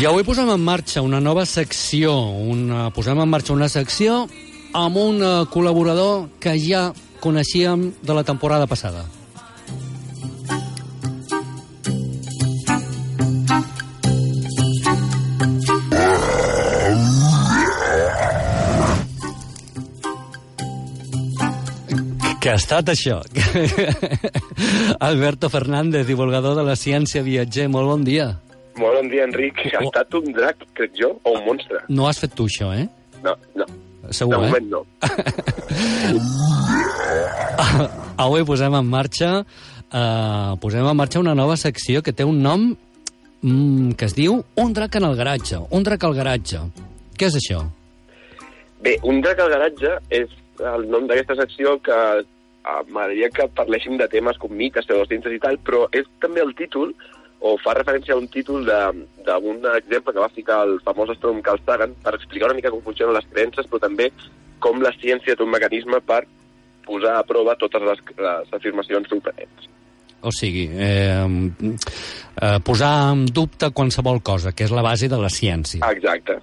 I avui posem en marxa una nova secció, una, posem en marxa una secció amb un eh, col·laborador que ja coneixíem de la temporada passada. Què ha estat això? Alberto Fernández, divulgador de la ciència viatger, molt bon dia. Molt bon dia, Enric. Ha Oh. estat un drac, crec jo, o un monstre. No has fet tu això, eh? No, no. Segur, de eh? moment no. Avui posem en marxa eh, posem en marxa una nova secció que té un nom mm, que es diu Un drac en el garatge. Un drac al garatge. Què és això? Bé, un drac al garatge és el nom d'aquesta secció que eh, m'agradaria que parléssim de temes com mites, pseudociències i tal, però és també el títol o fa referència a un títol de- d'un exemple que va ficar el famós astrònom Carl Sagan per explicar una mica com funcionen les creences, però també com la ciència té un mecanisme per posar a prova totes les, les afirmacions sorprenents. O sigui, eh, eh, posar en dubte qualsevol cosa, que és la base de la ciència. Exacte,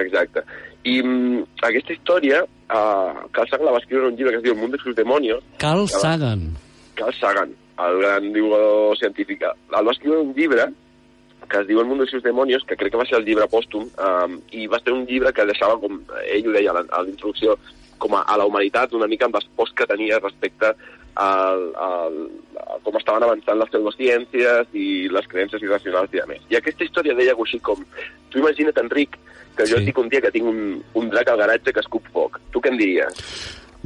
exacte. I mm, aquesta història, uh, Carl Sagan la va escriure en un llibre que es diu El mundo de sus demonios, Carl Sagan. Carl Sagan, el gran divulgador científic, el va escriure un llibre que es diu El mundo de sus demonios, que crec que va ser el llibre pòstum, um, i va ser un llibre que deixava, com ell ho deia a la, a la introducció, com a, a la humanitat una mica amb les pors que tenia respecte al, al, a com estaven avançant les pseudociències i les creences irracionals i a més. I aquesta història deia alguna així com... Tu imagina't, Enric, que jo Sí. et dic un dia que tinc un, un drac al garatge que escup foc. Tu què em diries?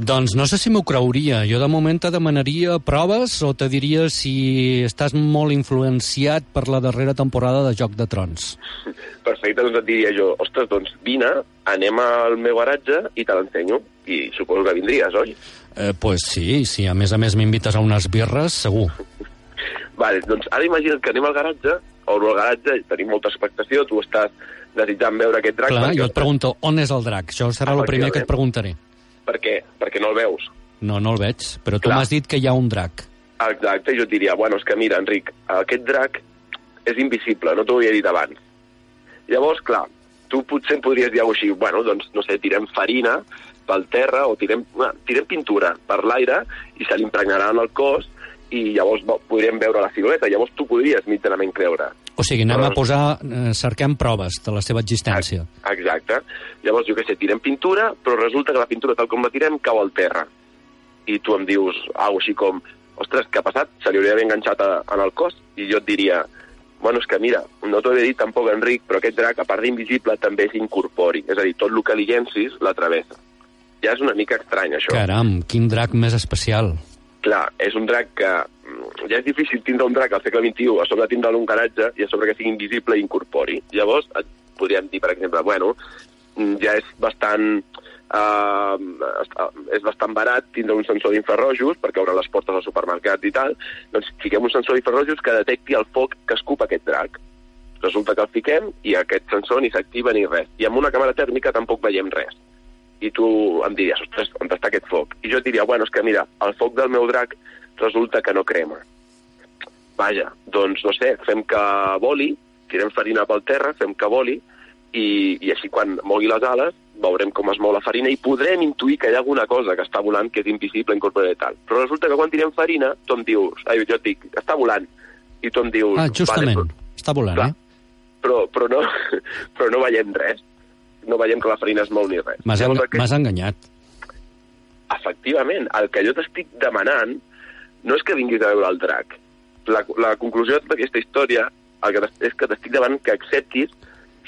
Doncs no sé si m'ho creuria. Jo de moment te demanaria proves o te diria si estàs molt influenciat per la darrera temporada de Joc de Trons. Perfecte, doncs et diria jo, ostres, doncs vine, anem al meu garatge i te l'ensenyo. I suposo que vindries, oi? Eh, pues sí, si a més a més m'invites a unes birres, segur. Vale, doncs ara imagina't que anem al garatge, obro el garatge, tenim molta expectació, tu estàs desitjant veure aquest drac. Clar, jo et pregunto, on és el drac? Això serà el primer que et preguntaré. Per què? Perquè no el veus. No, no el veig, però tu m'has dit que hi ha un drac. Exacte, jo et diria, bueno, és que mira, Enric, aquest drac és invisible, no t'ho havia dit abans. Llavors, clar, tu potser em podries dir alguna així, bueno, doncs, no sé, tirem farina pel terra o tirem, bueno, tirem pintura per l'aire i se l'impregnarà en el cos i llavors podríem veure la silueta. Llavors tu podries mitjanament creure. O sigui, anem a posar, eh, cerquem proves de la seva existència. Exacte. Llavors, jo què sé, tirem pintura, però resulta que la pintura, tal com la tirem, cau al terra. I tu em dius alguna així com, ostres, què ha passat? Se li hauria d'haver enganxat a, en el cos? I jo et diria, bueno, és que mira, no t'ho he dit tampoc, Enric, però aquest drac, a part d'invisible, també és incorpori. És a dir, tot el que li llencis l'atravessa. Ja és una mica estrany, això. Caram, quin drac més especial. Clar, és un drac que... Ja és difícil tindre un drac al segle XXI, a sobre tindre'l en un garatge i a sobre que sigui invisible i incorpori. Llavors, et podríem dir, per exemple, bueno, mm, ja és bastant... Uh, és bastant barat tindre un sensor d'infrarrojos perquè obren les portes als supermercats i tal, doncs fiquem un sensor d'infrarrojos que detecti el foc que escupa aquest drac. Resulta que el fiquem i aquest sensor ni s'activa ni res. I amb una càmera tèrmica tampoc veiem res i tu em diries, ostres, on està aquest foc? I jo et diria, bueno, és que mira, el foc del meu drac resulta que no crema. Vaja, doncs no sé, fem que voli, tirem farina pel terra, fem que voli, i, i així quan mogui les ales veurem com es mou la farina i podrem intuir que hi ha alguna cosa que està volant que és invisible, incorporada i tal. Però resulta que quan tirem farina, tu em dius, ai, jo et dic, està volant, i tu em dius... Ah, justament, Vale, està volant, clar, eh? però, però, no, però no veiem res. No veiem que la farina es mou ni res. M'has m'has enganyat. efectivament, el que jo t'estic demanant no és que vinguis a veure el drac. La, la conclusió d'aquesta història el que és que t'estic demanant que acceptis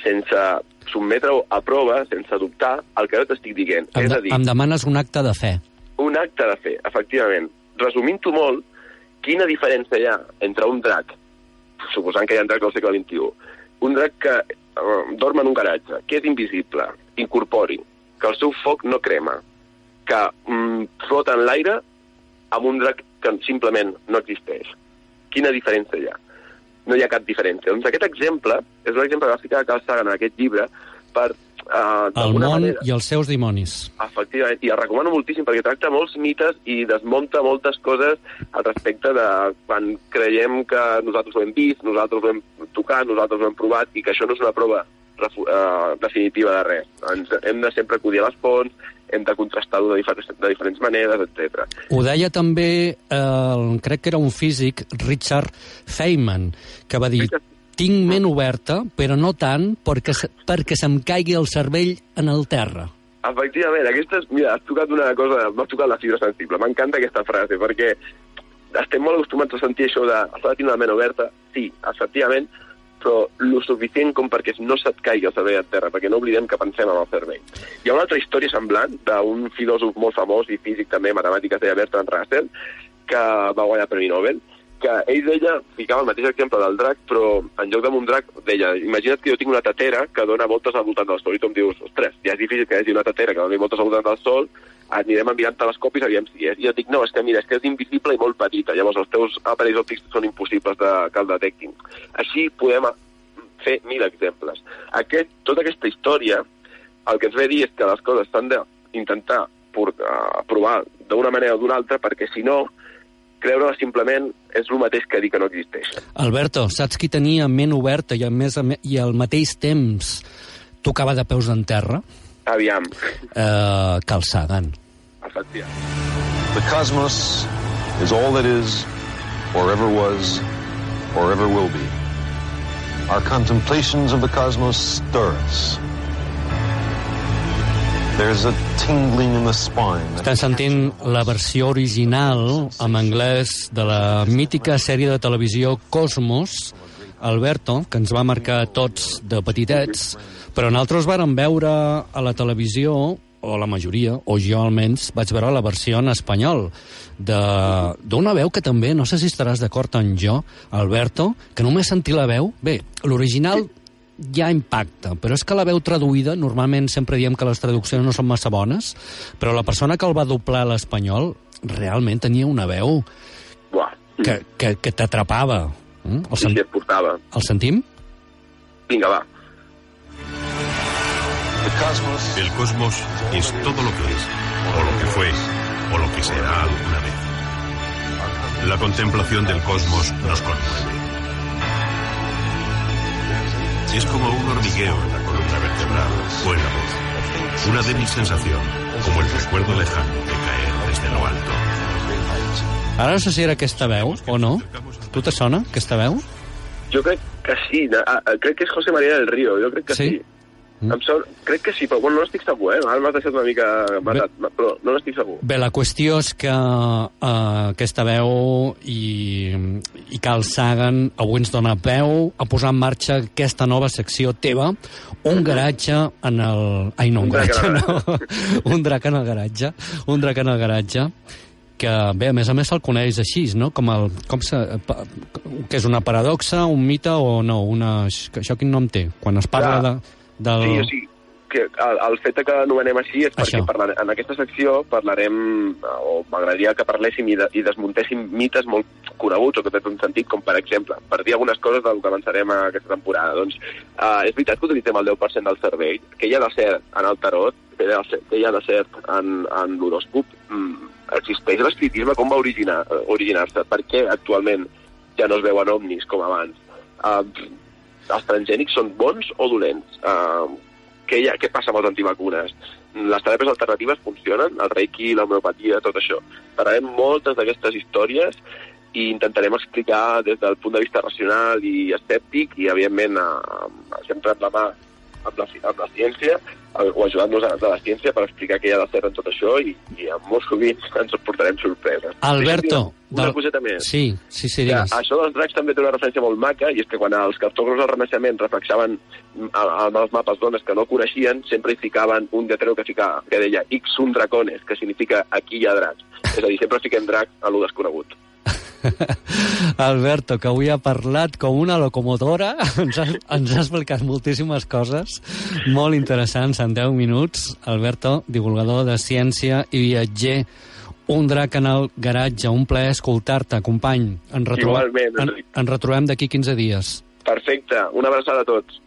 sense sotmetre-ho a prova, sense dubtar, el que jo t'estic dient. Em, és a dir, em demanes un acte de fe. un acte de fer, efectivament. Resumint-ho molt, quina diferència hi ha entre un drac, suposant que hi ha dracs del segle XXI, un drac que uh, dorm en un garatge, que és invisible, incorpori, que el seu foc no crema, que mm, flota en l'aire amb un drac que simplement no existeix. Quina diferència hi ha? No hi ha cap diferència. Doncs aquest exemple és un exemple que va ficar Carl Sagan en aquest llibre per Uh, El món manera, i els seus dimonis. Efectivament, i el recomano moltíssim perquè tracta molts mites i desmunta moltes coses al respecte de quan creiem que nosaltres ho hem vist, nosaltres ho hem tocat, nosaltres ho hem provat i que això no és una prova uh, definitiva de res. Ens hem de sempre acudir a les fonts, hem de contrastar-ho de, diferents, de diferents maneres, etc. Ho deia també, eh, crec que era un físic, Richard Feynman, que va dir tinc ment oberta, però no tant perquè, perquè se'm caigui el cervell en el terra. Efectivament, aquesta és, mira, has tocat una cosa, m'has tocat la fibra sensible. M'encanta aquesta frase, perquè estem molt acostumats a sentir això de s'ha de tenir la ment oberta. Sí, efectivament, però lo suficient com perquè no se't caigui el cervell a terra, perquè no oblidem que pensem amb el cervell. Hi ha una altra història semblant d'un filòsof molt famós i físic també, matemàtic, es deia Bertrand Russell, que va guanyar Premi Nobel, que ell deia, ficava el mateix exemple del drac, però en lloc d'un drac deia, imagina't que jo tinc una tatera que dona voltes al voltant del Sol, i tu em dius, ostres, ja és difícil que hi hagi una tatera que doni voltes al voltant del Sol, anirem enviant telescopis, aviam si és. I jo dic, no, és que mira, és que és invisible i molt petita, llavors els teus aparells òptics són impossibles de, que el detectin. Així podem fer mil exemples. Aquest, tota aquesta història, el que ens ve a dir és que les coses s'han d'intentar provar d'una manera o d'una altra, perquè si no, creure simplement és el mateix que dir que no existeix. Alberto, saps qui tenia ment oberta i, a més, i al mateix temps tocava de peus en terra? Aviam. Uh, Carl Sagan. Efectivament. The cosmos is all that is, or ever was, or ever will be. Our contemplations of the cosmos stir us. There's a Estem sentint la versió original en anglès de la mítica sèrie de televisió Cosmos, Alberto, que ens va marcar tots de petitets, però nosaltres vàrem veure a la televisió, o la majoria, o jo almenys, vaig veure la versió en espanyol d'una veu que també, no sé si estaràs d'acord amb jo, Alberto, que només sentir la veu... Bé, l'original ja impacta, però és que la veu traduïda, normalment sempre diem que les traduccions no són massa bones, però la persona que el va doblar a l'espanyol realment tenia una veu Buah. que, que, que t'atrapava. Mm? El, sen... sí, portava. el sentim? Vinga, va. El cosmos es todo lo que es, o lo que fue, o lo que será alguna vez. La contemplación del cosmos nos conmueve. Es como un hormigueo en la columna vertebral o en la voz. Una demi-sensación, como el recuerdo lejano de caer desde lo alto. Ara no sé si era aquesta veu o no. Tu te sona, aquesta veu? Jo crec que sí. Crec que és José María del Río. Jo crec que sí. sí. Mm. Em sort, crec que sí, però bueno, no estic segur, eh? Ara m'has deixat una mica matat, Bé, però no n'estic segur. Bé, la qüestió és que uh, aquesta veu i, i Carl Sagan avui ens dona peu a posar en marxa aquesta nova secció teva, un garatge en el... Ai, no, un, un garatge, no. un drac en el garatge. Un drac en el garatge que, bé, a més a més se'l coneix així, no? Com el, com se, que és una paradoxa, un mite o no? Una, això quin nom té? Quan es parla ja. de del... Sí, o sigui, que el, el fet que anomenem així és perquè parlarem, en aquesta secció parlarem, o m'agradaria que parléssim i, de, i desmuntéssim mites molt coneguts o que tenen un sentit, com per exemple, per dir algunes coses del que avançarem a aquesta temporada. Doncs uh, és veritat que utilitzem el 10% del cervell, que hi ha de ser en el tarot, que hi ha de ser, que hi ha de ser en, en l'horòscop, mm, existeix l'espiritisme, com va originar-se? Originar per què actualment ja no es veuen ovnis com abans? Uh, els transgènics són bons o dolents? Uh, què, ha, què passa amb les antivacunes? Les teràpies alternatives funcionen? El reiki, l'homeopatia, tot això. Parlarem moltes d'aquestes històries i intentarem explicar des del punt de vista racional i escèptic i, evidentment, uh, sempre amb la mà amb la, amb la ciència o ajudant-nos de la ciència per explicar què hi ha de fer en tot això i, i molt sovint ens portarem sorpreses. Alberto, una del... coseta més. Sí, sí, sí, digues. Ja, això dels dracs també té una referència molt maca i és que quan els cartògrafs del Renaixement reflexaven amb els mapes d'ones que no coneixien, sempre hi ficaven un lletreu que, ficava, que deia X un dracones, que significa aquí hi ha dracs. És a dir, sempre fiquem drac a lo desconegut. Alberto, que avui ha parlat com una locomotora, ens ha, ens ha explicat moltíssimes coses molt interessants en 10 minuts. Alberto, divulgador de ciència i viatger, un drac en el garatge, un plaer escoltar-te, company. En retrobem, Igualment. En, en retrobem d'aquí 15 dies. Perfecte, una abraçada a tots.